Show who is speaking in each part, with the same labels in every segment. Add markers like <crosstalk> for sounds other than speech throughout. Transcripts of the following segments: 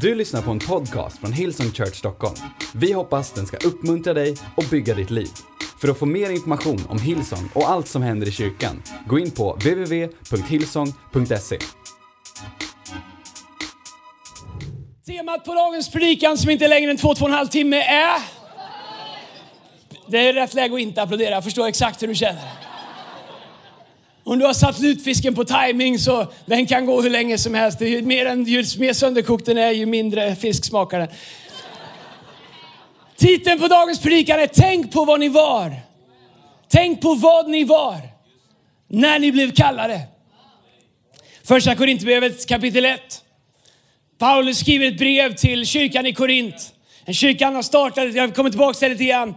Speaker 1: Du lyssnar på en podcast från Hillsong Church Stockholm. Vi hoppas den ska uppmuntra dig och bygga ditt liv. För att få mer information om Hillsong och allt som händer i kyrkan, gå in på www.hillsong.se.
Speaker 2: Temat på dagens predikan som inte är längre än två, två och en halv timme är... Det är rätt läge att inte applådera, jag förstår exakt hur du känner. Om du har satt lutfisken på timing så den kan gå hur länge som helst. Ju mer, än, ju mer sönderkokt den är, ju mindre fisk smakar den. Titeln på dagens predikan är Tänk på vad ni var. Tänk på vad ni var när ni blev kallade. Första Korintierbrevet kapitel 1. Paulus skriver ett brev till kyrkan i Korint. En kyrka han har startat, jag kommer tillbaka till det lite grann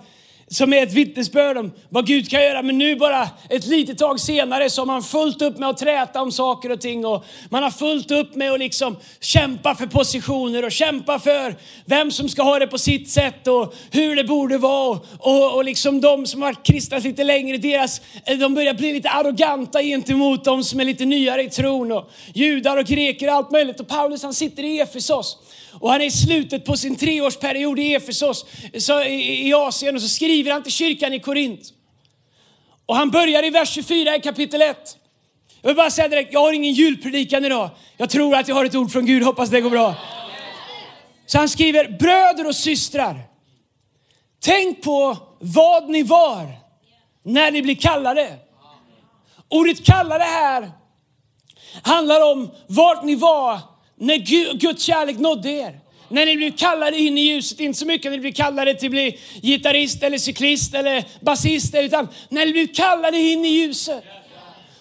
Speaker 2: som är ett vittnesbörd om vad Gud kan göra. Men nu bara ett litet tag senare så har man fullt upp med att träta om saker och ting. Och man har fullt upp med att liksom kämpa för positioner och kämpa för vem som ska ha det på sitt sätt och hur det borde vara. Och, och liksom de som har varit kristna lite längre, deras, de börjar bli lite arroganta gentemot de som är lite nyare i tron. Och judar och greker och allt möjligt. Och Paulus han sitter i Efesos. Och han är i slutet på sin treårsperiod i Efesos, så, i, i Asien, och så skriver skriver han till kyrkan i Korint. Och han börjar i vers 24 i kapitel 1. Jag vill bara säga direkt, jag har ingen julpredikan idag. Jag tror att jag har ett ord från Gud, hoppas det går bra. Så han skriver, bröder och systrar, tänk på vad ni var när ni blir kallade. Ordet kallade här handlar om vart ni var när Guds kärlek nådde er. När ni blir kallade in i ljuset, inte så mycket när ni blir kallade till att bli gitarrist eller cyklist eller basist, utan när ni blir kallade in i ljuset.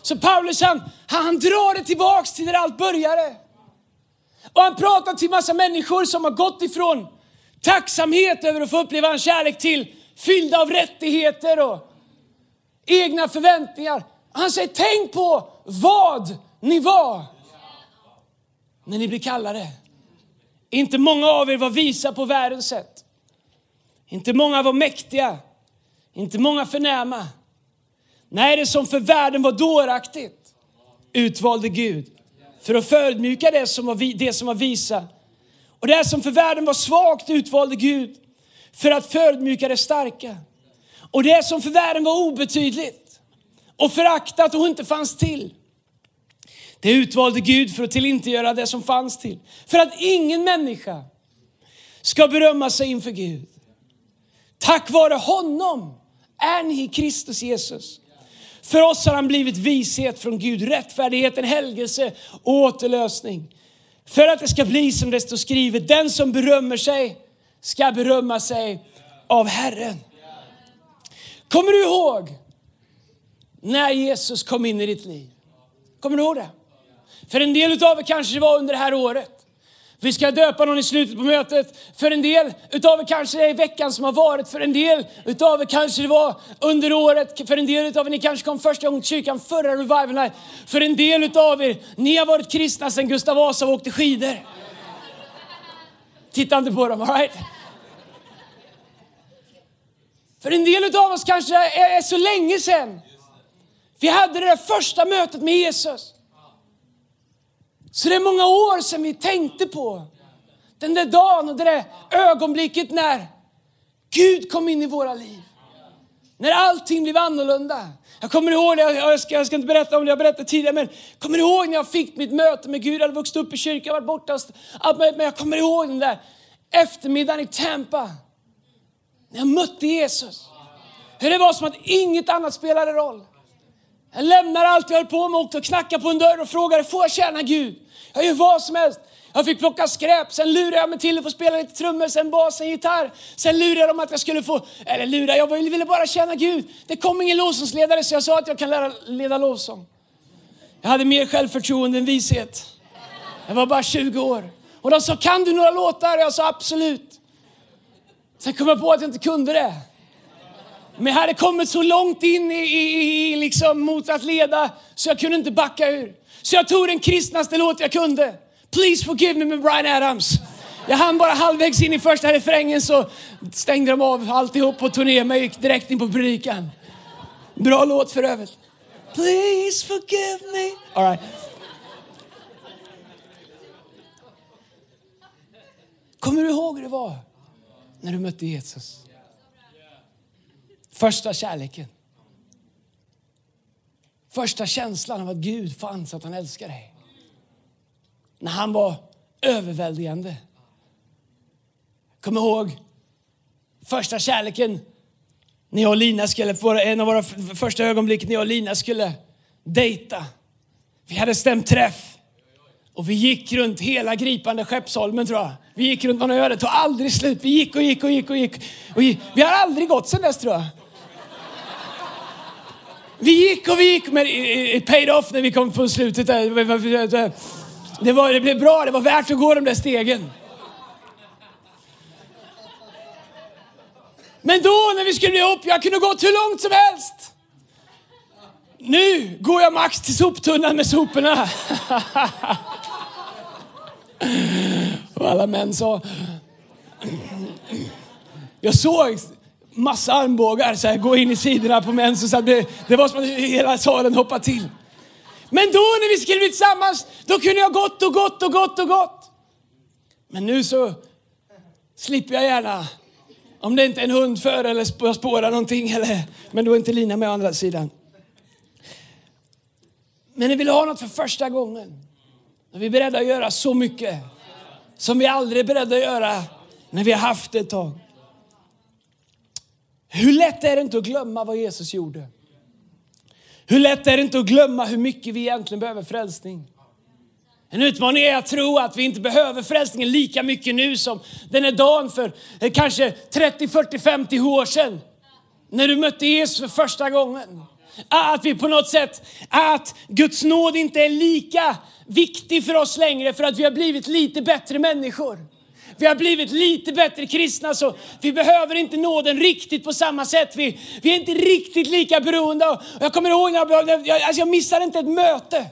Speaker 2: Så Paulus han, han drar det tillbaks till där allt började. Och han pratar till massa människor som har gått ifrån tacksamhet över att få uppleva hans kärlek till fyllda av rättigheter och egna förväntningar. Han säger, tänk på vad ni var när ni blir kallade. Inte många av er var visa på världens sätt. Inte många var mäktiga. Inte många förnäma. Nej, det som för världen var dåraktigt utvalde Gud för att förödmjuka det som var, det som var visa. Och det som för världen var svagt utvalde Gud för att förödmjuka det starka. Och det som för världen var obetydligt och föraktat och inte fanns till det utvalde Gud för att tillintetgöra det som fanns till. För att ingen människa ska berömma sig inför Gud. Tack vare honom är ni i Kristus Jesus. För oss har han blivit vishet från Gud, rättfärdighet, en helgelse och återlösning. För att det ska bli som det står skrivet, den som berömmer sig ska berömma sig av Herren. Kommer du ihåg när Jesus kom in i ditt liv? Kommer du ihåg det? För en del utav er kanske det var under det här året. Vi ska döpa någon i slutet på mötet. För en del utav er kanske det är i veckan som har varit. För en del utav er kanske det var under året. För en del utav er, ni kanske kom första gången till kyrkan förra revivalen. För en del utav er, ni har varit kristna sedan Gustav Vasa åkte skidor. Titta inte på dem, alright? För en del utav oss kanske det är så länge sedan vi hade det där första mötet med Jesus. Så det är många år sedan vi tänkte på den där dagen och det där ögonblicket när Gud kom in i våra liv. När allting blev annorlunda. Jag kommer ihåg, jag ska, jag ska inte berätta om det, jag berättade tidigare, men kommer ihåg när jag fick mitt möte med Gud. Jag hade vuxit upp i kyrkan, varit borta, men jag kommer ihåg den där eftermiddagen i Tampa. När jag mötte Jesus. Hur det var som att inget annat spelade roll. Jag lämnade allt jag höll på med, åkte och knackade på en dörr och frågade, får jag tjäna Gud? Jag gör vad som helst. Jag fick plocka skräp, sen lurade jag mig till att få spela lite trummor, sen bas, sen gitarr. Sen lurade jag dem att jag skulle få, eller lura, jag ville bara tjäna Gud. Det kom ingen lovsångsledare så jag sa att jag kan lära leda lovsång. Jag hade mer självförtroende än vishet. Jag var bara 20 år. Och de sa, kan du några låtar? Jag sa absolut. Sen kom jag på att jag inte kunde det. Men jag hade kommit så långt in i, i, i liksom, mot att leda så jag kunde inte backa ur. Så jag tog den kristnaste låt jag kunde. Please forgive me med Brian Adams. Jag hann bara halvvägs in i första refrängen så stängde de av alltihop på turné men gick direkt in på predikan. Bra låt för övrigt. Please forgive me. All right. Kommer du ihåg hur det var när du mötte Jesus? Första kärleken. Första känslan av att Gud fanns, att han älskar dig. När han var överväldigande. Kom ihåg första kärleken när jag och Lina skulle, en av våra första ögonblick när jag och Lina skulle dejta. Vi hade stämt träff och vi gick runt hela gripande Skeppsholmen tror jag. Vi gick runt man ö, det tog aldrig slut. Vi gick och gick och gick och gick. Och gick. Vi har aldrig gått sen dess tror jag. Vi gick och vi gick, men it paid off när vi kom på slutet. Det, var, det blev bra, det var värt att gå de där stegen. Men då när vi skulle bli upp, jag kunde gått hur långt som helst. Nu går jag max till soptunnan med soporna. <laughs> Och alla män sa... Jag såg massa armbågar så här, gå in i sidorna på män. Så det, det var som att hela salen hoppade till. Men då när vi skulle bli tillsammans, då kunde jag gått och gått och gått och gått. Men nu så slipper jag gärna. Om det inte är en hund för eller jag spårar någonting. Eller, men då är inte Lina med å andra sidan. Men ni vill ha något för första gången. Vi är beredda att göra så mycket som vi aldrig är beredda att göra när vi har haft det ett tag. Hur lätt är det inte att glömma vad Jesus gjorde? Hur lätt är det inte att glömma hur mycket vi egentligen behöver frälsning? En utmaning är att tro att vi inte behöver frälsningen lika mycket nu som den är dagen för eh, kanske 30, 40, 50 år sedan. När du mötte Jesus för första gången. Att vi på något sätt, att Guds nåd inte är lika viktig för oss längre för att vi har blivit lite bättre människor. Vi har blivit lite bättre kristna så vi behöver inte nåden riktigt på samma sätt. Vi, vi är inte riktigt lika beroende. Jag kommer ihåg när jag, jag, alltså jag missade inte ett möte.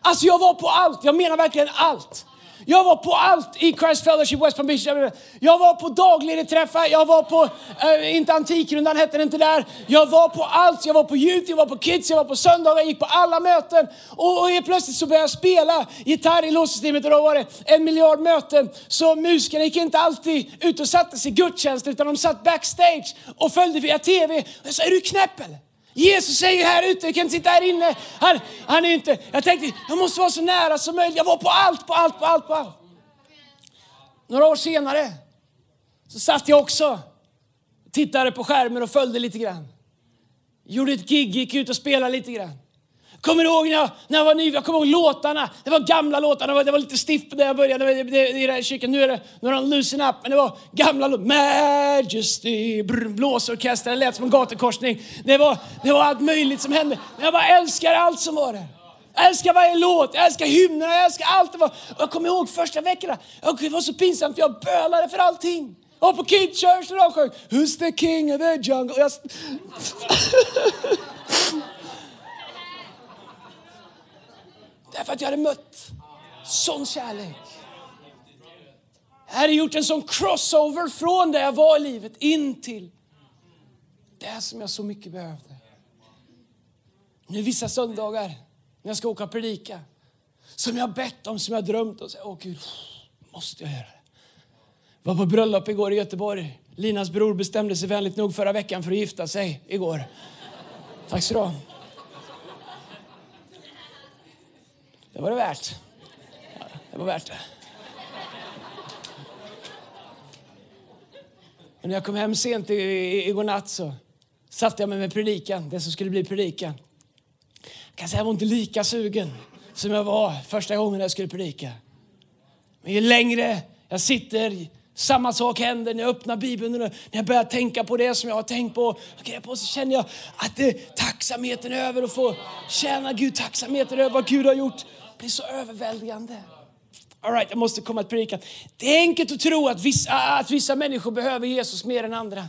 Speaker 2: Alltså jag var på allt, jag menar verkligen allt. Jag var på allt i Christ Fellowship West Palm Beach. Jag var på dagliga jag var på, äh, inte Antikrundan hette det inte där. Jag var på allt, jag var på youth, jag var på kids, jag var på söndagar, jag gick på alla möten. Och, och helt plötsligt så började jag spela gitarr i låtsystemet och då var det en miljard möten. Så musikerna gick inte alltid ut och satte sig i gudstjänst utan de satt backstage och följde via TV. Och jag sa, är du knäpp eller? Jesus är ju här ute, jag kan inte sitta här inne. Han, han är inte, jag tänkte, jag måste vara så nära som möjligt. Jag var på allt, på allt, på allt, på allt. Några år senare så satt jag också, tittade på skärmen och följde lite grann. Gjorde ett gig, gick ut och spelade lite grann. Kommer du ihåg när jag, när jag var ny? Jag kommer ihåg låtarna. Det var gamla låtar. Det var, det var lite stift när jag började i den här kyrkan. Nu är det nu är de loosen up. Men det var gamla låtar. Majesty, brr, blåsorkester. Det lät som en gatukorsning. Det var, det var allt möjligt som hände. Men jag bara älskar allt som var där. Jag älskar varje låt, jag älskar hymnerna, jag älskar allt. Det var, Och jag kommer ihåg första veckorna. Det var så pinsamt för jag bölade för allting. Jag var på Kid Church när de sjöng Who's the king of the jungle? Jag... <laughs> Därför att jag hade mött sån kärlek. Jag hade gjort en sån crossover från där jag var i livet in till det som jag så mycket behövde. Nu vissa söndagar när jag ska åka och predika som jag bett om, som jag drömt om. Åh Gud, måste jag göra det? Jag var på bröllop igår i Göteborg. Linas bror bestämde sig vänligt nog förra veckan för att gifta sig igår. Tack så du ha. Det var det värt. Ja, det var värt det. Och när jag kom hem sent i, i, igår natt så satte jag mig med predikan, det som skulle bli predikan. Jag kan säga jag var inte lika sugen som jag var första gången jag skulle predika. Men ju längre jag sitter, samma sak händer när jag öppnar Bibeln. och När jag börjar tänka på det som jag har tänkt på, på så känner jag att det, tacksamheten över att få tjäna Gud, tacksamheten över vad Gud har gjort blir så överväldigande. All right, jag måste komma att predika. Det är enkelt att tro att vissa, att vissa människor behöver Jesus mer än andra.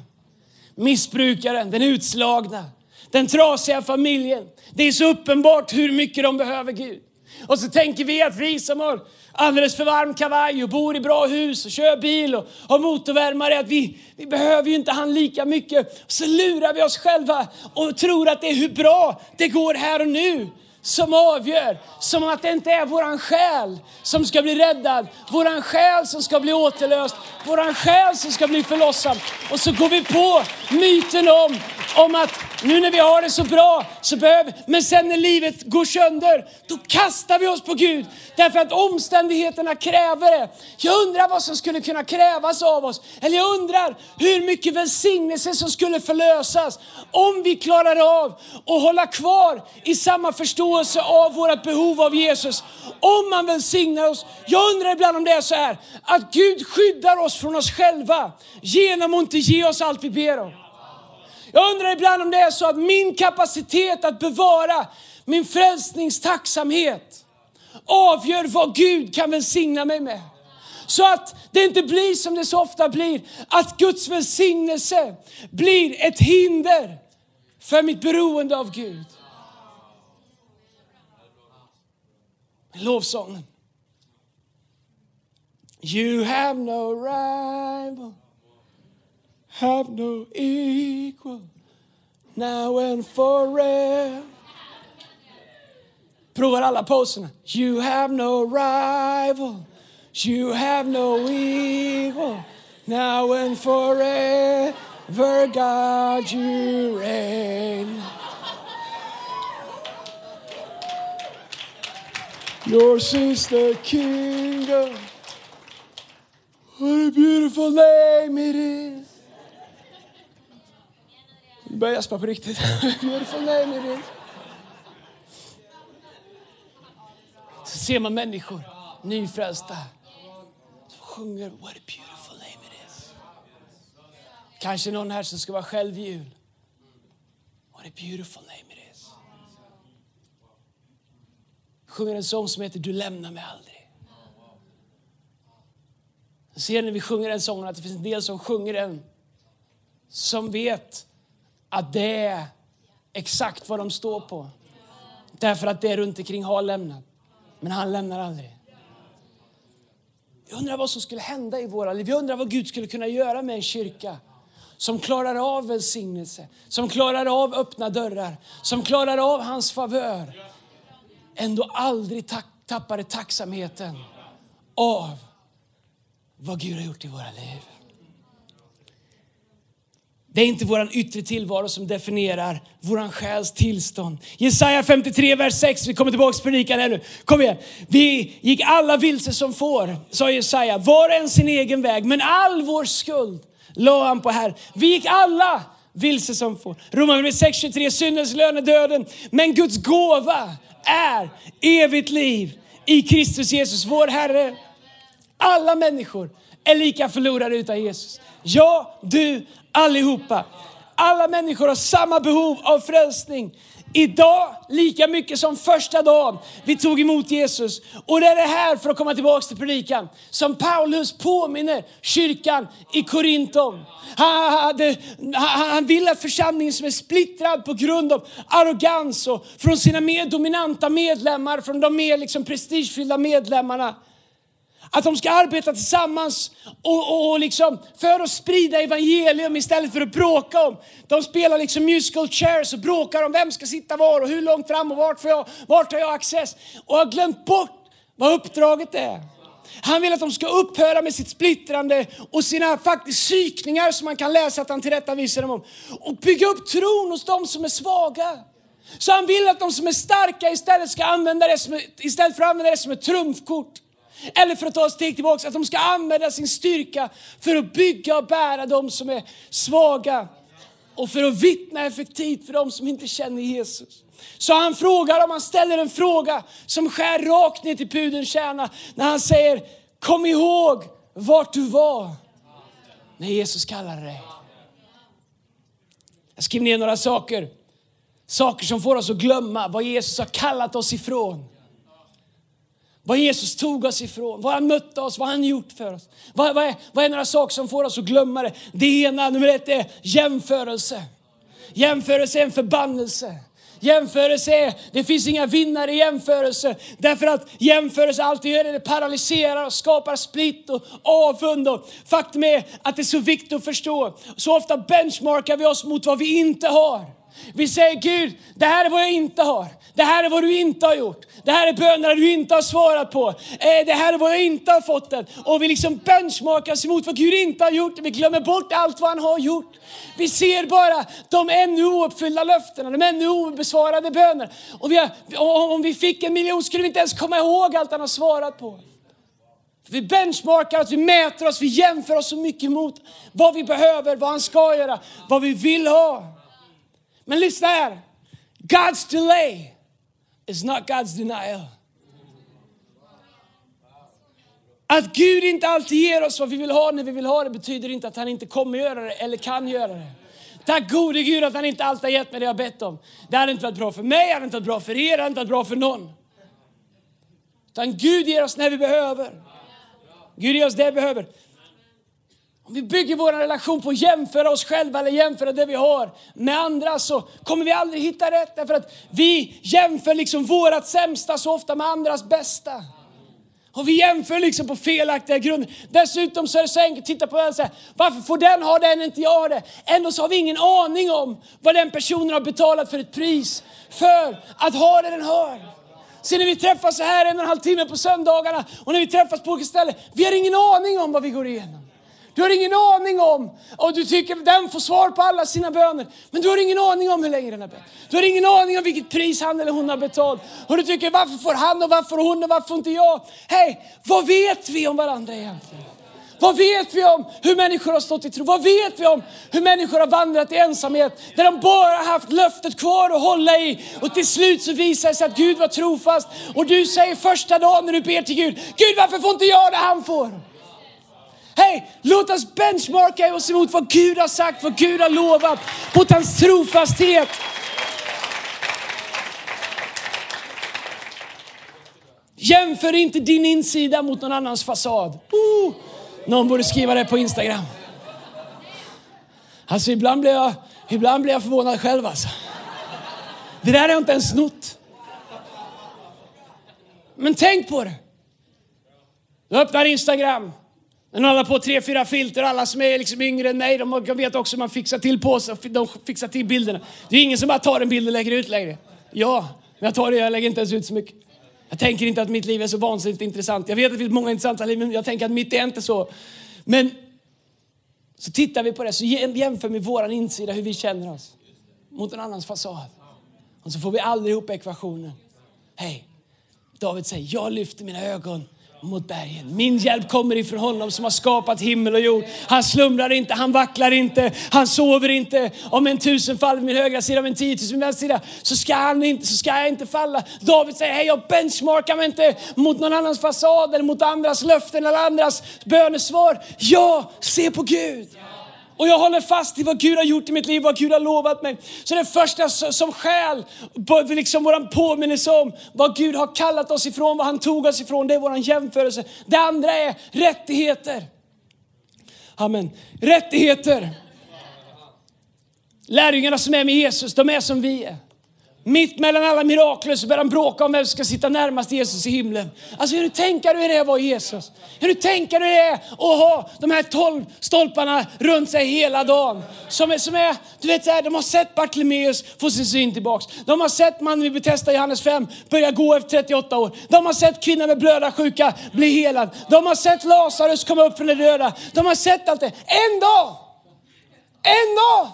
Speaker 2: Missbrukaren, den utslagna, den trasiga familjen. Det är så uppenbart hur mycket de behöver Gud. Och så tänker vi att vi som har alldeles för varm kavaj och bor i bra hus och kör bil och har motorvärmare, att vi, vi behöver ju inte han lika mycket. Så lurar vi oss själva och tror att det är hur bra det går här och nu som avgör. Som att det inte är våran själ som ska bli räddad, våran själ som ska bli återlöst, våran själ som ska bli förlossad. Och så går vi på myten om, om att nu när vi har det så bra så behöver Men sen när livet går sönder, då kastar vi oss på Gud. Därför att omständigheterna kräver det. Jag undrar vad som skulle kunna krävas av oss. Eller jag undrar hur mycket välsignelse som skulle förlösas om vi klarar av att hålla kvar i samma förståelse av vårt behov av Jesus. Om man välsignar oss. Jag undrar ibland om det är så här att Gud skyddar oss från oss själva genom att inte ge oss allt vi ber om. Jag undrar ibland om det är så att min kapacitet att bevara min frälsningstacksamhet avgör vad Gud kan välsigna mig med. Så att det inte blir som det så ofta blir, att Guds välsignelse blir ett hinder för mitt beroende av Gud. Lovsången. You have no rival have no equal, now and forever. Provar alla. You have no rival, you have no equal, now and forever, God, you reign. Yours is the kingdom. What a beautiful name it is. Nu börjar jag gäspa på riktigt. Beautiful name it is. Så ser man människor, nyfrälsta, som sjunger What a beautiful name it is. Kanske någon här som ska vara själv jul. What a beautiful name it is. Sjunger en sång som heter Du lämnar mig aldrig. Ser när vi sjunger den sången att det finns en del som sjunger den som vet att det är exakt vad de står på. Därför att det runt omkring har lämnat. Men han lämnar aldrig. Jag undrar vad som skulle hända i våra liv. Jag undrar vad Gud skulle kunna göra med en kyrka som klarar av välsignelse, som klarar av öppna dörrar, som klarar av hans favör. Ändå aldrig tappar tacksamheten av vad Gud har gjort i våra liv. Det är inte vår yttre tillvaro som definierar vår själs tillstånd. Jesaja 53, vers 6. Vi kommer tillbaka till predikan här nu. Kom igen. Vi gick alla vilse som får, sa Jesaja. Var och en sin egen väg. Men all vår skuld la han på här. Vi gick alla vilse som får. Romarbrevet 6.23. Syndens lön är döden. Men Guds gåva är evigt liv i Kristus Jesus, vår Herre. Alla människor är lika förlorade utan Jesus. Ja, du, allihopa. Alla människor har samma behov av frälsning. Idag lika mycket som första dagen vi tog emot Jesus. Och det är det här, för att komma tillbaka till predikan, som Paulus påminner kyrkan i Korinton. Han, han vill att församlingen som är splittrad på grund av arrogans och från sina mer dominanta medlemmar, från de mer liksom prestigefyllda medlemmarna, att de ska arbeta tillsammans och, och, och liksom för att sprida evangelium istället för att bråka om. De spelar liksom musical chairs och bråkar om vem ska sitta var och hur långt fram och vart, får jag, vart har jag access. Och har glömt bort vad uppdraget är. Han vill att de ska upphöra med sitt splittrande och sina faktiskt psykningar som man kan läsa att han tillrättavisar dem om. Och bygga upp tron hos de som är svaga. Så han vill att de som är starka istället ska använda det som, istället för att använda det som ett trumfkort. Eller för att ta ett steg tillbaka, att de ska använda sin styrka för att bygga och bära de som är svaga. Och för att vittna effektivt för de som inte känner Jesus. Så han frågar, om han ställer en fråga som skär rakt ner till pudelns kärna. När han säger, kom ihåg vart du var när Jesus kallade dig. Jag skriver ner några saker. Saker som får oss att glömma vad Jesus har kallat oss ifrån. Vad Jesus tog oss ifrån, vad han mötte oss, vad han gjort för oss. Vad, vad, är, vad är några saker som får oss att glömma det? Det ena, nummer ett, är jämförelse. Jämförelse är en förbannelse. Jämförelse är, det finns inga vinnare i jämförelse. Därför att jämförelse alltid gör det, det paralyserar och skapar split och avund. Och faktum är att det är så viktigt att förstå. Så ofta benchmarkar vi oss mot vad vi inte har. Vi säger Gud, det här är vad jag inte har. Det här är vad du inte har gjort. Det här är bönerna du inte har svarat på. Eh, det här är vad jag inte har fått än. Och vi liksom benchmarkas emot vad Gud inte har gjort. Vi glömmer bort allt vad han har gjort. Vi ser bara de ännu ouppfyllda löftena, de ännu obesvarade bönerna. Och vi har, om vi fick en miljon skulle vi inte ens komma ihåg allt han har svarat på. Vi benchmarkar oss, vi mäter oss, vi jämför oss så mycket mot vad vi behöver, vad han ska göra, vad vi vill ha. Men lyssna här. God's delay is not God's denial. Att Gud inte alltid ger oss vad vi vill ha när vi vill ha det betyder inte att han inte kommer göra det eller kan göra det. Tack gode Gud att han inte alltid har gett mig det jag bett om. Det hade inte varit bra för mig, det hade inte varit bra för er, det hade inte varit bra för någon. Utan Gud ger oss när vi behöver. Gud ger oss det vi behöver. Om vi bygger vår relation på att jämföra oss själva eller jämföra det vi har med andra så kommer vi aldrig hitta rätt. Därför att vi jämför liksom vårat sämsta så ofta med andras bästa. Och vi jämför liksom på felaktiga grunder. Dessutom så är det så enkelt, titta på den och säga, varför får den ha det, inte jag har det? Ändå så har vi ingen aning om vad den personen har betalat för ett pris för att ha det den har. Se när vi träffas så här en och en halv timme på söndagarna och när vi träffas på olika ställen, vi har ingen aning om vad vi går igenom. Du har ingen aning om, och du tycker att den får svar på alla sina böner, men du har ingen aning om hur länge den har bett. Du har ingen aning om vilket pris han eller hon har betalt. Och du tycker varför får han och varför hon och varför inte jag? Hej, vad vet vi om varandra egentligen? Vad vet vi om hur människor har stått i tro? Vad vet vi om hur människor har vandrat i ensamhet där de bara haft löftet kvar att hålla i och till slut så visar det sig att Gud var trofast och du säger första dagen när du ber till Gud, Gud varför får inte jag det han får? Hej, låt oss benchmarka oss emot vad Gud har sagt, vad Gud har lovat, mot hans trofasthet. Jämför inte din insida mot någon annans fasad. Oh, någon borde skriva det på Instagram. Alltså ibland blir jag, ibland blir jag förvånad själv alltså. Det där har jag inte ens snott. Men tänk på det. Du öppnar Instagram. Den håller på tre, fyra filter. Alla som är liksom yngre än mig, de vet också hur man fixar till på sig. De fixar till bilderna. Det är ingen som bara tar en bild och lägger ut längre. Ja, men jag tar det, jag lägger inte ens ut så mycket. Jag tänker inte att mitt liv är så vansinnigt intressant. Jag vet att det finns många intressanta liv, men jag tänker att mitt är inte så. Men så tittar vi på det, så jämför vi våran insida, hur vi känner oss, mot en annans fasad. Och så får vi aldrig ihop ekvationen. Hej, David säger, jag lyfter mina ögon mot bergen. Min hjälp kommer ifrån honom som har skapat himmel och jord. Han slumrar inte, han vacklar inte, han sover inte. Om en tusen faller vid min högra sida, om en tiotusen vid min vänstra sida, så ska, han inte, så ska jag inte falla. David säger, hej jag benchmarkar mig inte mot någon annans fasad eller mot andras löften eller andras bönesvar. Jag ser på Gud. Och jag håller fast i vad Gud har gjort i mitt liv, vad Gud har lovat mig. Så det första som skäl, liksom våran påminnelse om vad Gud har kallat oss ifrån, vad han tog oss ifrån, det är våran jämförelse. Det andra är rättigheter. Amen. Rättigheter. Lärjungarna som är med Jesus, de är som vi är. Mitt mellan alla mirakler så börjar han bråka om vem som ska sitta närmast Jesus i himlen. Alltså hur du tänker hur det är att vara Jesus? Hur du tänker hur det är att ha de här tolv stolparna runt sig hela dagen? Som är, som är du vet så här, de har sett Bartlemeus få sin syn tillbaks. De har sett mannen vi betestar i Johannes 5 börja gå efter 38 år. De har sett kvinnan med blödarsjuka bli helad. De har sett Lazarus komma upp från de döda. De har sett allt det. En dag, en dag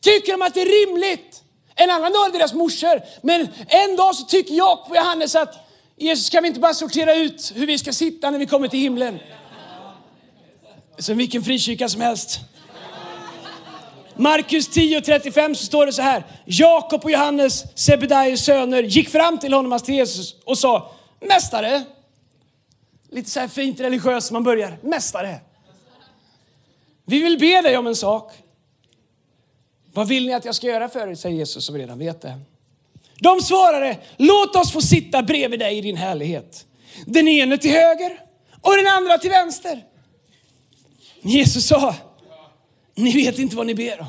Speaker 2: tycker de att det är rimligt en annan dag är det deras morsor. Men en dag så tycker Jakob och Johannes att Jesus kan vi inte bara sortera ut hur vi ska sitta när vi kommer till himlen. Som vilken frikyrka som helst. Markus 10.35 så står det så här. Jakob och Johannes, Sebedaios söner, gick fram till honom, alltså till Jesus och sa Mästare. Lite så här fint religiöst man börjar. Mästare. Vi vill be dig om en sak. Vad vill ni att jag ska göra för er? säger Jesus som redan vet det. De svarade, låt oss få sitta bredvid dig i din härlighet. Den ene till höger och den andra till vänster. Jesus sa, ni vet inte vad ni ber om.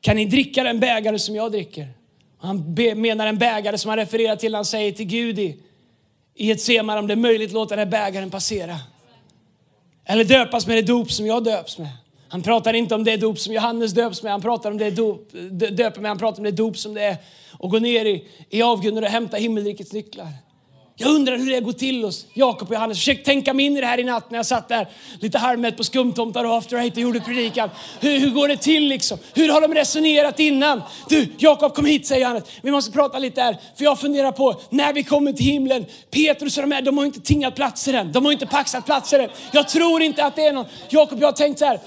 Speaker 2: Kan ni dricka den bägare som jag dricker? Han menar en bägare som han refererar till, han säger till Gud i, i ett semar om det är möjligt låta den här bägaren passera. Eller döpas med det dop som jag döps med. Han pratar inte om det dop som Johannes döps med, han pratar om det dop, döper med, han pratar om det dop som det är att gå ner i, i avgrunden och hämta himmelrikets nycklar. Jag undrar hur det går till hos Jakob och Johannes. Försök tänka mig in i det här i natt när jag satt där lite halvmätt på skumtomtar och after eight och gjorde predikan. Hur, hur går det till liksom? Hur har de resonerat innan? Du, Jakob kom hit säger Johannes. Vi måste prata lite här. För jag funderar på när vi kommer till himlen. Petrus och de här, de har inte tingat platser än. De har inte paxat platser än. Jag tror inte att det är någon. Jakob, jag har tänkt så här.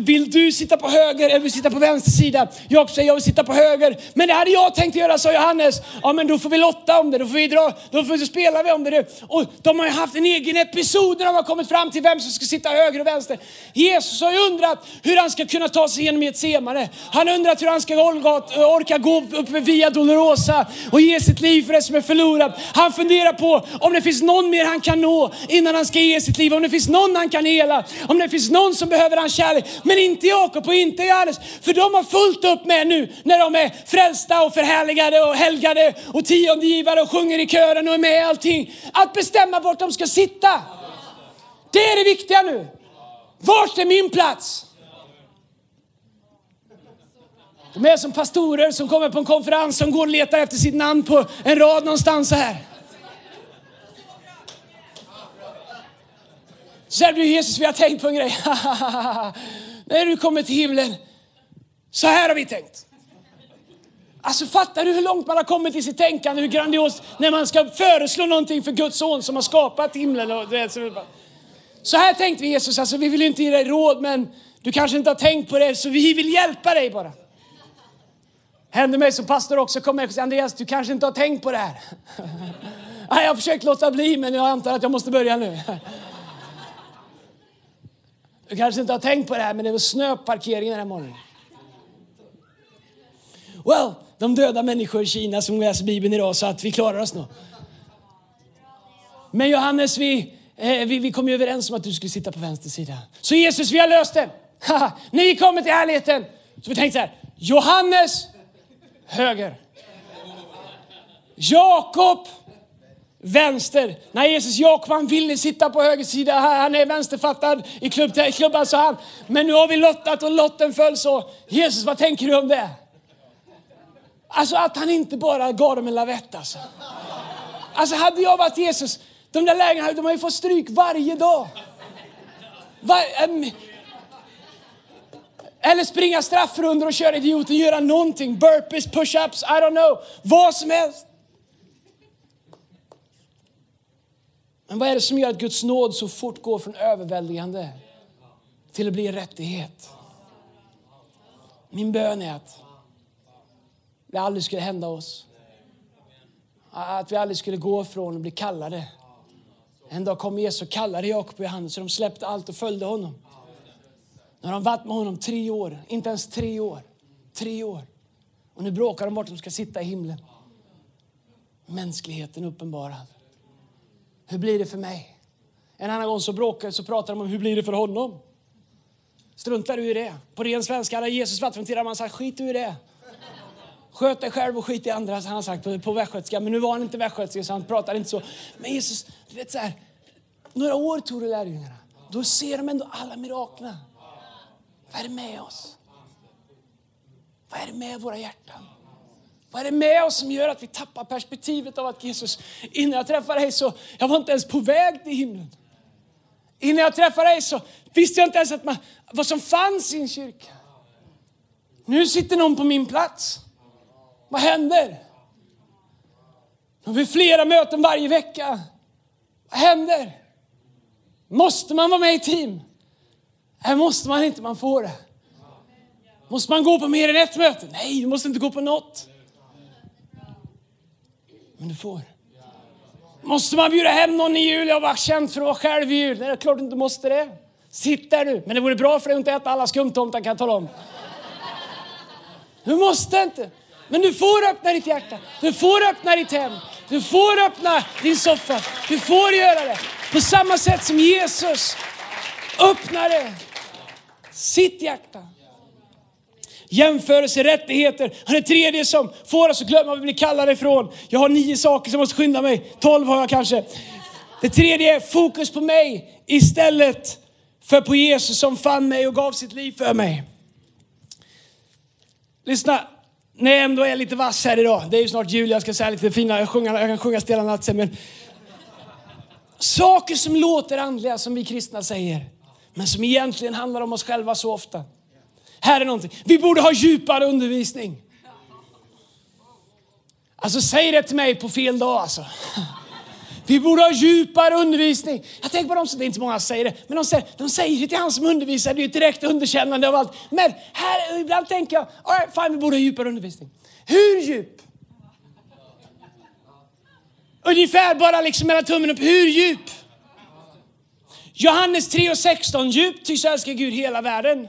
Speaker 2: Vill du sitta på höger eller vill du sitta på vänster sida? Jakob säger jag vill sitta på höger. Men det hade jag tänkt göra, sa Johannes. Ja men då får vi lotta om det, då får vi dra, då får vi spela vi om det. Och de har ju haft en egen episod när de har kommit fram till vem som ska sitta höger och vänster. Jesus har ju undrat hur han ska kunna ta sig igenom Getsemane. Han har undrat hur han ska orka gå upp via Dolorosa och ge sitt liv för det som är förlorat. Han funderar på om det finns någon mer han kan nå innan han ska ge sitt liv. Om det finns någon han kan hela. Om det finns någon som behöver hans kärlek. Men inte Jakob och inte Johannes. För de har fullt upp med nu när de är frälsta och förhärligade och helgade och tiondegivare och sjunger i kören och är med i allting. Att bestämma vart de ska sitta. Det är det viktiga nu. Vart är min plats? De är som pastorer som kommer på en konferens som går och letar efter sitt namn på en rad någonstans så här. Så här du Jesus, vi har tänkt på en grej. <laughs> När du kommer till himlen, så här har vi tänkt. Alltså fattar du hur långt man har kommit i sitt tänkande, hur grandiost, när man ska föreslå någonting för Guds son som har skapat himlen. Och det, så här tänkte vi Jesus, alltså vi vill inte ge dig råd men du kanske inte har tänkt på det så vi vill hjälpa dig bara. Hände mig som pastor också, kom jag och Andreas du kanske inte har tänkt på det här. <laughs> Jag har försökt låta bli men jag antar att jag måste börja nu. <laughs> Du kanske inte har tänkt på det här, men det var snöparkering den här morgonen. Well, de döda människor i Kina som läser Bibeln idag så att vi klarar oss nog. Men Johannes, vi, eh, vi, vi kom ju överens om att du skulle sitta på vänster sida. Så Jesus, vi har löst det. När vi kommer till härligheten så vi tänkte så här. Johannes, höger. Jakob, vänster. När Jesus Jakob han ville sitta på höger sida, han är vänsterfattad i klubban sa han. Men nu har vi lottat och lotten föll så. Jesus vad tänker du om det? Alltså att han inte bara gav dem en lavett alltså. Alltså hade jag varit Jesus, de där lägena de har ju fått stryk varje dag. Var, äm, eller springa straffrundor och köra idioten, göra någonting. Burpees, push-ups, I don't know. Vad som helst. Men vad är det som gör att Guds nåd så fort går från överväldigande till att bli en rättighet? Min bön är att det aldrig skulle hända oss. Att vi aldrig skulle gå från att bli kallade. En dag kom Jesus och kallade Jakob och Johannes så de släppte allt och följde honom. Nu har de varit med honom tre år, inte ens tre år. Tre år. Och nu bråkar de vart de ska sitta i himlen. Mänskligheten uppenbarad. Hur blir det för mig? En annan gång så bråkar så pratar de om hur blir det för honom? Struntar du i det? På ren svenska hade Jesus varit från tidigare sagt skit du i det. Sköt dig själv och skit i andra, så han har sagt på, på västgötska. Men nu var han inte västgötska så han pratade inte så. Men Jesus, du vet så här, några år tog det lärjungarna. Då ser de ändå alla miraklerna. Vad är det med oss? Vad är det med våra hjärtan? Vad är det med oss som gör att vi tappar perspektivet av att Jesus, innan jag träffade dig så, jag var inte ens på väg till himlen. Innan jag träffade dig så visste jag inte ens att man, vad som fanns i en kyrka. Nu sitter någon på min plats. Vad händer? Nu har vi flera möten varje vecka. Vad händer? Måste man vara med i team? Nej, måste man inte, man får det. Måste man gå på mer än ett möte? Nej, du måste inte gå på något. Men du får. Måste man bjuda hem någon i jul? Jag var känd för att vara själv i jul. Nej, det är klart du inte måste det. Sitt där du. Men det vore bra för dig att inte äta alla skumtomtar kan jag tala om. Du måste inte. Men du får öppna ditt hjärta. Du får öppna ditt hem. Du får öppna din soffa. Du får göra det. På samma sätt som Jesus öppnade sitt hjärta jämförelserättigheter. Han är det tredje som får oss att glömma vad vi blir kallade ifrån. Jag har nio saker som måste skynda mig. Tolv har jag kanske. Det tredje är fokus på mig istället För på Jesus som fann mig och gav sitt liv för mig. Lyssna, när jag ändå är lite vass här idag. Det är ju snart jul, jag ska säga lite fina, jag, sjunger, jag kan sjunga Stilla natt sen. Men saker som låter andliga, som vi kristna säger. Men som egentligen handlar om oss själva så ofta. Här är någonting. Vi borde ha djupare undervisning. Alltså säg det till mig på fel dag alltså. Vi borde ha djupare undervisning. Jag tänker på dem som, det är inte många som säger det, men de säger, de säger det till han som undervisar, det är ett direkt underkännande av allt. Men här, ibland tänker jag, all right, fine, vi borde ha djupare undervisning. Hur djup? Ungefär bara liksom mellan tummen upp, hur djup? Johannes 3 och 16, djupt ty så älskar Gud hela världen.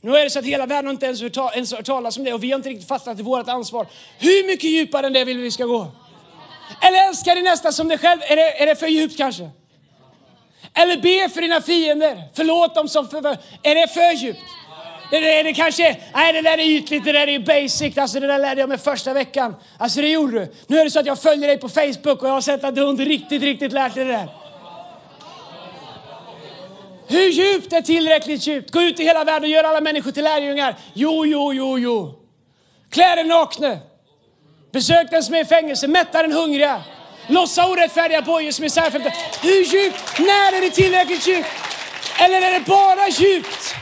Speaker 2: Nu är det så att hela världen inte ens hört, hört talas om det och vi har inte riktigt fattat det vårt ansvar. Hur mycket djupare än det vill vi ska gå? Eller älska din nästa som dig själv. Är det, är det för djupt kanske? Eller be för dina fiender. Förlåt dem som för, Är det för djupt? Det, det, det kanske nej det där är ytligt, det där är basic. Alltså det där lärde jag mig första veckan. Alltså det gjorde du. Nu är det så att jag följer dig på Facebook och jag har sett att du inte riktigt, riktigt lärt dig det där. Hur djupt är tillräckligt djupt? Gå ut i hela världen och gör alla människor till lärjungar. Jo, jo, jo, jo. Klä den nakna. Besök den som är i fängelse, mätta den hungriga. Lossa orättfärdiga bojor som är särskilt. Hur djupt? När är det tillräckligt djupt? Eller är det bara djupt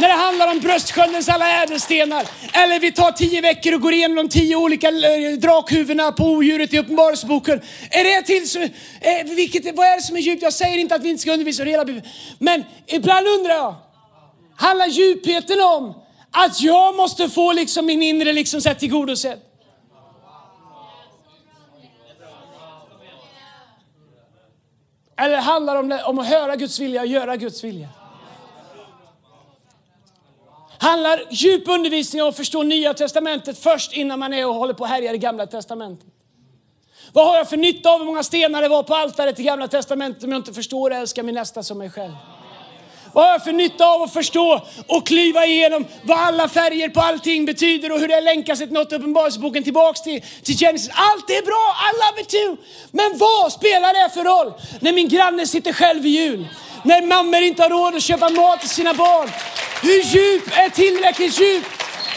Speaker 2: när det handlar om bröstsköldens alla ädelstenar? Eller vi tar tio veckor och går igenom de tio olika eh, drakhuvudena på odjuret i Uppenbarelseboken. Är det till eh, vilket, vad är det som är djupt? Jag säger inte att vi inte ska undervisa hela Bibeln. Men ibland undrar jag, handlar djupheten om att jag måste få liksom min inre liksom tillgodosedd? Eller handlar det om, om att höra Guds vilja och göra Guds vilja? Handlar djup undervisning om att förstå Nya Testamentet först innan man är och håller på och härjar i Gamla Testamentet? Vad har jag för nytta av hur många stenar det var på altaret i Gamla Testamentet om jag inte förstår och älskar min nästa som mig själv? Vad har jag för nytta av att förstå och klyva igenom vad alla färger på allting betyder och hur det länkar sig till något uppenbarelseboken tillbaks till, till Genesis. Allt är bra, I love it too. Men vad spelar det för roll när min granne sitter själv i jul? När mammor inte har råd att köpa mat till sina barn. Hur djup är tillräckligt djup?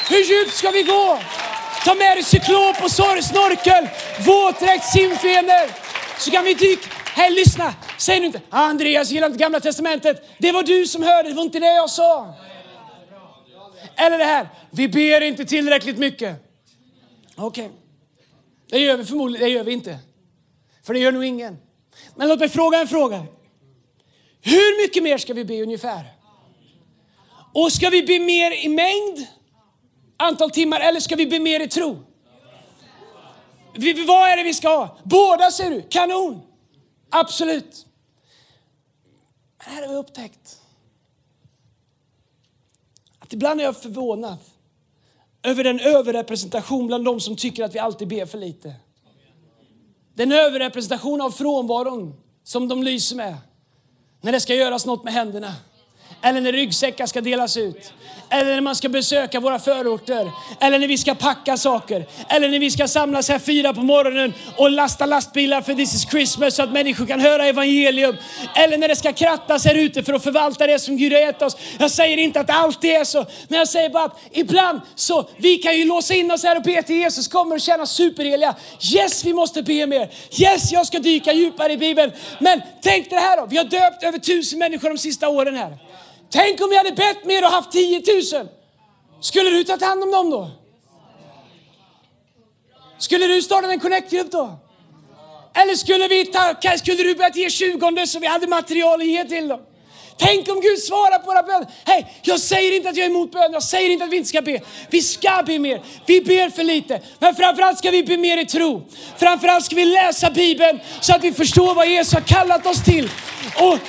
Speaker 2: Hur djupt ska vi gå? Ta med dig cyklop och sorgsnorkel, våtdräkt, simfenor. Så kan vi dyka Hej, lyssna! Säg nu inte, ah, Andreas gillar inte gamla testamentet. Det var du som hörde, det var inte det jag sa. Eller det här, vi ber inte tillräckligt mycket. Okej, okay. det gör vi förmodligen, det gör vi inte. För det gör nog ingen. Men låt mig fråga en fråga. Hur mycket mer ska vi be ungefär? Och ska vi be mer i mängd, antal timmar, eller ska vi be mer i tro? Vi, vad är det vi ska ha? Båda säger du, kanon! Absolut. Men här har vi upptäckt att ibland är jag förvånad över den överrepresentation bland de som tycker att vi alltid ber för lite. Den överrepresentation av frånvaron som de lyser med när det ska göras något med händerna. Eller när ryggsäckar ska delas ut. Eller när man ska besöka våra förorter. Eller när vi ska packa saker. Eller när vi ska samlas här fyra på morgonen och lasta lastbilar för this is Christmas så att människor kan höra evangelium. Eller när det ska krattas här ute för att förvalta det som Gud har gett oss. Jag säger inte att det alltid är så. Men jag säger bara att ibland så, vi kan ju låsa in oss här och be till Jesus kommer och känna superheliga. Yes, vi måste be mer. Yes, jag ska dyka djupare i Bibeln. Men tänk det här då. Vi har döpt över tusen människor de sista åren här. Tänk om vi hade bett mer och haft 10 000. Skulle du ta hand om dem då? Skulle du starta en connect-grupp då? Eller skulle, vi ta, skulle du börja ge 20 så vi hade material att ge till dem? Tänk om Gud svarar på våra böner. Hej, jag säger inte att jag är emot bön. Jag säger inte att vi inte ska be. Vi ska be mer. Vi ber för lite. Men framförallt ska vi be mer i tro. Framförallt ska vi läsa Bibeln så att vi förstår vad Jesus har kallat oss till. Och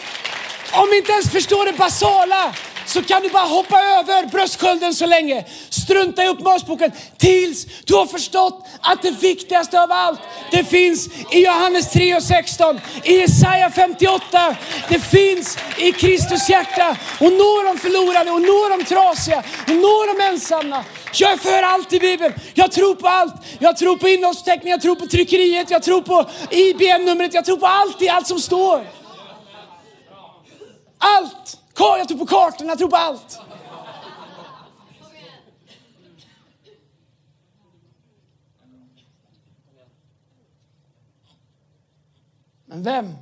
Speaker 2: om vi inte ens förstår det basala så kan du bara hoppa över bröstskölden så länge. Strunta i uppmaningsboken tills du har förstått att det viktigaste av allt, det finns i Johannes 3 och 16, i Jesaja 58. Det finns i Kristus hjärta och nå de förlorade och nå de trasiga och nå de ensamma. Jag är för allt i Bibeln. Jag tror på allt. Jag tror på innehållsförteckningen, jag tror på tryckeriet, jag tror på IBM-numret, jag tror på allt i allt som står. Allt jag tror på kartorna, jag tror på allt. Men vem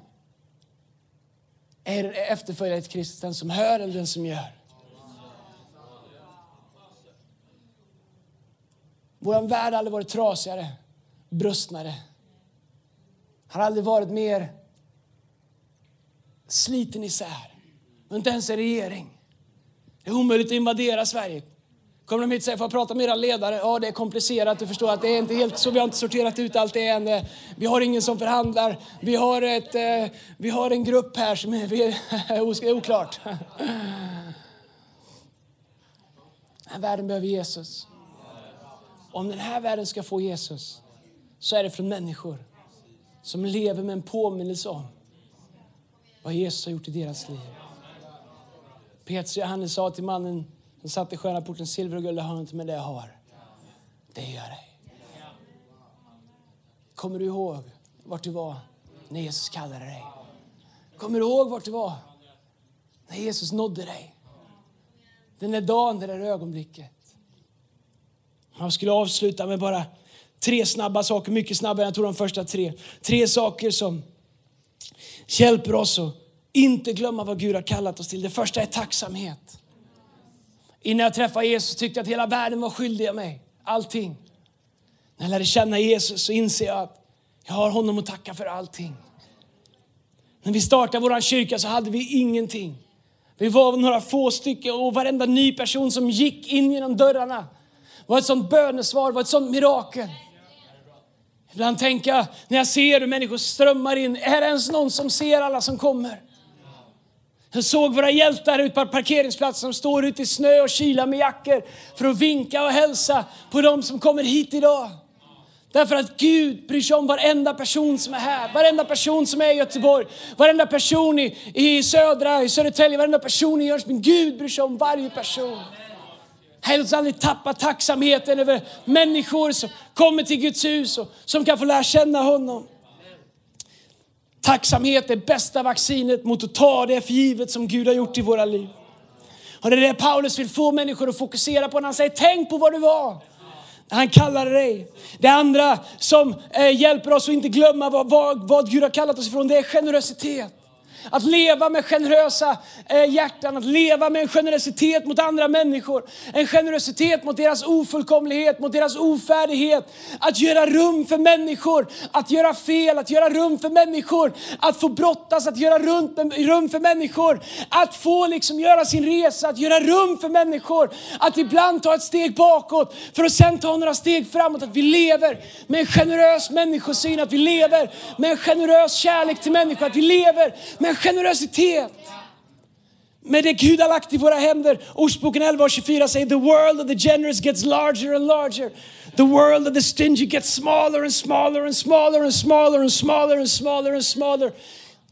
Speaker 2: är efterföljare till Kristus? Den som hör eller den som gör? Vår värld har aldrig varit trasigare, brustnare. Har aldrig varit mer sliten isär. Inte ens en regering. Det är omöjligt att invadera Sverige. Kommer de hit och säger, får jag prata med era ledare? Ja, det är komplicerat. Du förstår att det är inte helt så. Vi har inte sorterat ut allt det än. Eh, vi har ingen som förhandlar. Vi har, ett, eh, vi har en grupp här som är, är oklart. Den här världen behöver Jesus. Om den här världen ska få Jesus så är det från människor som lever med en påminnelse om vad Jesus har gjort i deras liv. Petrus och Johannes sa till mannen som satt i sköna porten, silver och guld har inte med det jag har. Det gör dig. Kommer du ihåg vart du var när Jesus kallade dig? Kommer du ihåg vart du var när Jesus nådde dig? Den där dagen, det där ögonblicket. Jag skulle avsluta med bara tre snabba saker, mycket snabbare än jag tog de första tre. Tre saker som hjälper oss att inte glömma vad Gud har kallat oss till. Det första är tacksamhet. Innan jag träffade Jesus tyckte jag att hela världen var skyldig mig. Allting. När jag lärde känna Jesus så inser jag att jag har honom att tacka för allting. När vi startade vår kyrka så hade vi ingenting. Vi var några få stycken och varenda ny person som gick in genom dörrarna var ett sånt bönesvar, var ett sånt mirakel. Ibland tänker jag, när jag ser hur människor strömmar in, är det ens någon som ser alla som kommer? Jag såg våra hjältar ute på parkeringsplatsen som står ute i snö och kyla med jackor för att vinka och hälsa på dem som kommer hit idag. Därför att Gud bryr sig om varenda person som är här, varenda person som är i Göteborg, varenda person i, i södra, i Södertälje, varenda person i Jönköping. Gud bryr sig om varje person. Låt oss aldrig tappa tacksamheten över människor som kommer till Guds hus och som kan få lära känna honom. Tacksamhet är bästa vaccinet mot att ta det för givet som Gud har gjort i våra liv. Och det är det Paulus vill få människor att fokusera på när han säger tänk på vad du var. Han kallade dig. Det andra som eh, hjälper oss att inte glömma vad, vad, vad Gud har kallat oss ifrån, det är generositet. Att leva med generösa eh, hjärtan, att leva med en generositet mot andra människor. En generositet mot deras ofullkomlighet, mot deras ofärdighet. Att göra rum för människor, att göra fel, att göra rum för människor. Att få brottas, att göra rum för människor. Att få liksom göra sin resa, att göra rum för människor. Att ibland ta ett steg bakåt för att sen ta några steg framåt. Att vi lever med en generös människosyn, att vi lever med en generös kärlek till människor. Att vi lever med en generositet. Med det Gud har lagt i våra händer. Ordspråken 11 och 24 säger the world of the generous gets larger and larger. The world of the stingy gets smaller and smaller and smaller and smaller and smaller and smaller and smaller.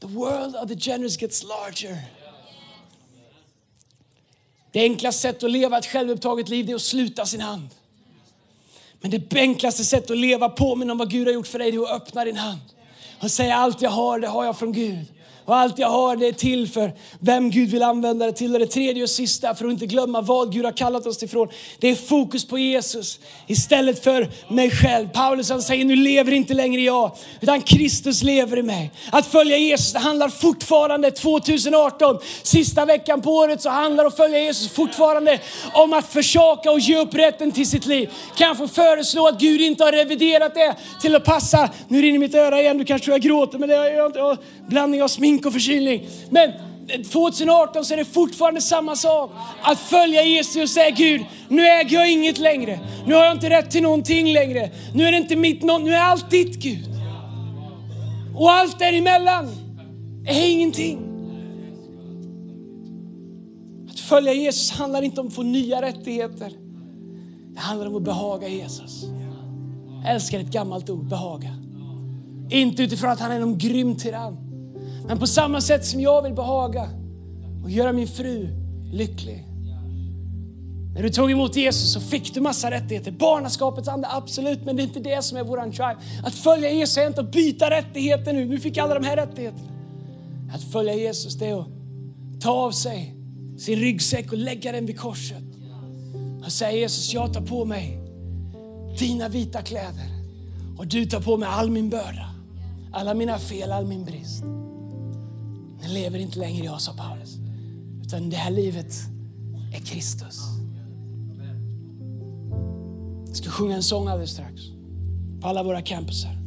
Speaker 2: The world of the generous gets larger. Det enklaste sättet att leva ett självupptaget liv är att sluta sin hand. Men det enklaste sättet att leva påminna om vad Gud har gjort för dig är att öppna din hand och säga allt jag har, det har jag från Gud. Och allt jag har det är till för vem Gud vill använda det till. Och det tredje och sista, för att inte glömma vad Gud har kallat oss ifrån. Det är fokus på Jesus istället för mig själv. Paulus han säger, nu lever inte längre jag, utan Kristus lever i mig. Att följa Jesus, det handlar fortfarande 2018, sista veckan på året, så handlar att följa Jesus fortfarande om att försaka och ge upp rätten till sitt liv. Kan jag få föreslå att Gud inte har reviderat det till att passa, nu rinner mitt öra igen, du kanske tror jag gråter, men det är jag inte, blandning av smink smink och förkylning. Men eh, 2018 så är det fortfarande samma sak. Att följa Jesus och säga Gud, nu äger jag inget längre. Nu har jag inte rätt till någonting längre. Nu är det inte mitt, nu är allt ditt Gud. Och allt däremellan är ingenting. Att följa Jesus handlar inte om att få nya rättigheter. Det handlar om att behaga Jesus. Jag älskar ett gammalt ord, behaga. Inte utifrån att han är någon grym tyrann. Men på samma sätt som jag vill behaga och göra min fru lycklig. När du tog emot Jesus så fick du massa rättigheter. Barnaskapets ande, absolut, men det är inte det som är våran drive. Att följa Jesus är inte att byta rättigheter nu. Nu fick alla de här rättigheterna. Att följa Jesus det är att ta av sig sin ryggsäck och lägga den vid korset. Och säga Jesus, jag tar på mig dina vita kläder och du tar på mig all min börda, alla mina fel, all min brist. Den lever inte längre jag, sa Paulus, utan det här livet är Kristus. Jag ska sjunga en sång alldeles strax på alla våra campusar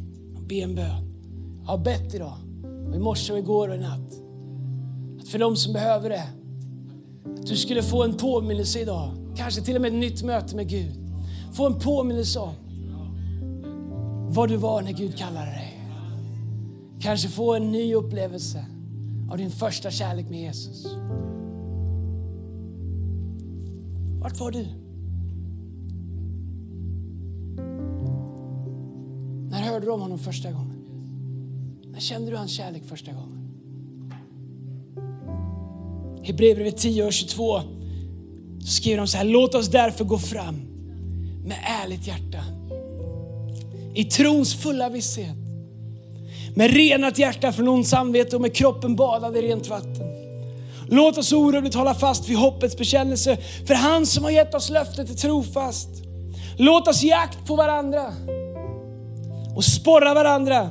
Speaker 2: be en bön. Jag har bett idag, och i morse och igår och i natt, att för de som behöver det, att du skulle få en påminnelse idag, kanske till och med ett nytt möte med Gud. Få en påminnelse om vad du var när Gud kallade dig. Kanske få en ny upplevelse av din första kärlek med Jesus. Vart var du? När hörde du om honom första gången? När kände du hans kärlek första gången? I Hebreerbrevet 10 och 22 skriver de så här, låt oss därför gå fram med ärligt hjärta. I trons fulla visshet. Med renat hjärta från ont samvete och med kroppen badad i rent vatten. Låt oss orubbligt hålla fast vid hoppets bekännelse, för han som har gett oss löftet är trofast. Låt oss ge akt på varandra och sporra varandra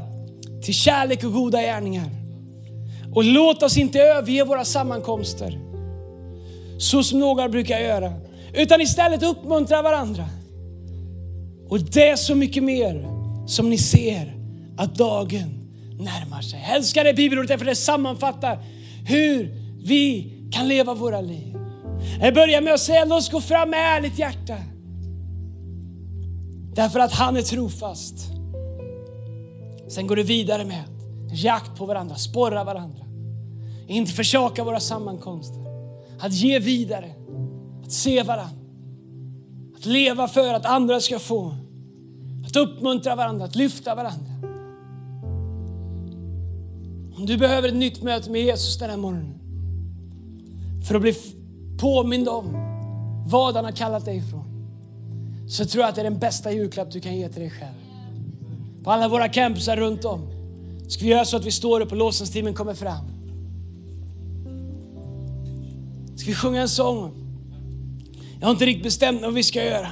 Speaker 2: till kärlek och goda gärningar. Och låt oss inte överge våra sammankomster så som några brukar göra, utan istället uppmuntra varandra. Och det är så mycket mer som ni ser att dagen närmar sig. Älskar det bibelordet därför det sammanfattar hur vi kan leva våra liv. Jag börjar med att säga låt oss gå fram med ärligt hjärta. Därför att han är trofast. Sen går det vidare med jakt på varandra, sporra varandra. Inte försaka våra sammankomster. Att ge vidare, att se varandra. Att leva för att andra ska få. Att uppmuntra varandra, att lyfta varandra. Om du behöver ett nytt möte med Jesus den här morgonen för att bli påmind om vad han har kallat dig ifrån så tror jag att det är den bästa julklapp du kan ge till dig själv. På alla våra campusar runt om ska vi göra så att vi står upp och lovsångsteamen kommer fram. Ska vi sjunga en sång? Jag har inte riktigt bestämt vad vi ska göra.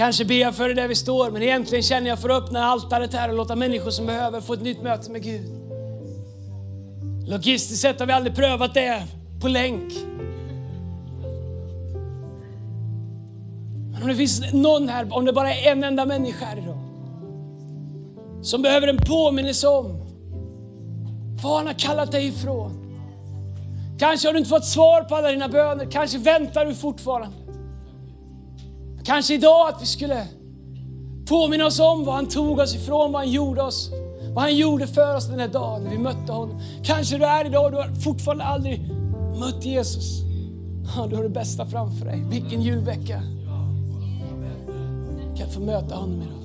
Speaker 2: Kanske ber jag för det där vi står, men egentligen känner jag för att öppna altaret här och låta människor som behöver få ett nytt möte med Gud. Logistiskt sett har vi aldrig prövat det på länk. Men om det finns någon här, om det bara är en enda människa här idag, som behöver en påminnelse om vad han har kallat dig ifrån. Kanske har du inte fått svar på alla dina böner, kanske väntar du fortfarande. Kanske idag att vi skulle påminna oss om vad han tog oss ifrån, vad han gjorde oss, vad han gjorde för oss den här dagen när vi mötte honom. Kanske du är idag och du har fortfarande aldrig mött Jesus. Ja, du har det bästa framför dig. Vilken julvecka. Kan få möta honom idag.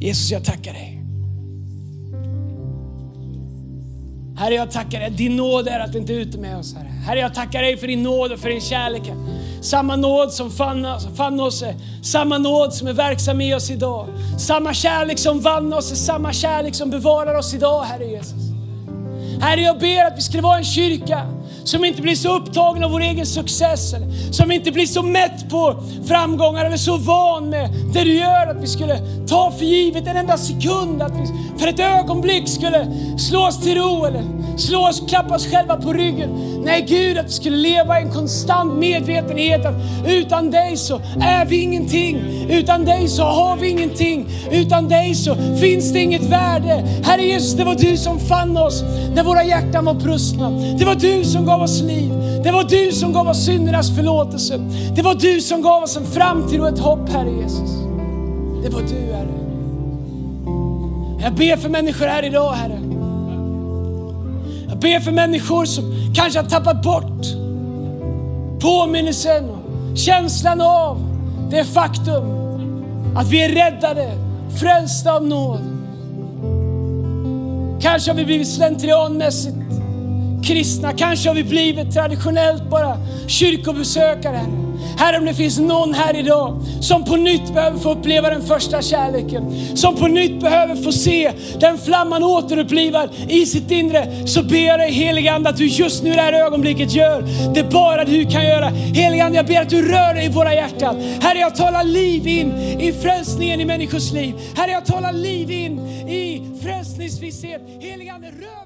Speaker 2: Jesus, jag tackar dig. Herre, jag tackar dig. Din nåd är att du inte är ute med oss, Herre. Herre, jag tackar dig för din nåd och för din kärlek. Samma nåd som fann, fann oss, eh, samma nåd som är verksam i oss idag. Samma kärlek som vann oss eh, samma kärlek som bevarar oss idag, Herre Jesus. Herre, jag ber att vi skulle vara en kyrka som inte blir så upptagen av vår egen success, eller som inte blir så mätt på framgångar eller så van med det du gör att vi skulle ta för givet en enda sekund, att vi för ett ögonblick skulle slå oss till ro eller slå oss, klappa oss själva på ryggen. Nej Gud, att vi skulle leva i en konstant medvetenhet att utan dig så är vi ingenting. Utan dig så har vi ingenting. Utan dig så finns det inget värde. Herre Jesus, det var du som fann oss Det våra hjärtan var brustna. Det var du som gav oss liv. Det var du som gav oss syndernas förlåtelse. Det var du som gav oss en framtid och ett hopp, Herre Jesus. Det var du, Herre. Jag ber för människor här idag, Herre. Jag ber för människor som kanske har tappat bort påminnelsen och känslan av det faktum att vi är räddade, frälsta av nåd. Kanske har vi blivit slentrianmässigt kristna. Kanske har vi blivit traditionellt bara kyrkobesökare. Herre, om det finns någon här idag som på nytt behöver få uppleva den första kärleken, som på nytt behöver få se den flamman återupplivad i sitt inre, så ber jag dig helige Ande att du just nu i det här ögonblicket gör det bara du kan göra. Helige Ande, jag ber att du rör dig i våra hjärtan. Herre, jag talar liv in i frälsningen i människors liv. Herre, jag talar liv in i frälsningsvisshet. Helige Ande, rör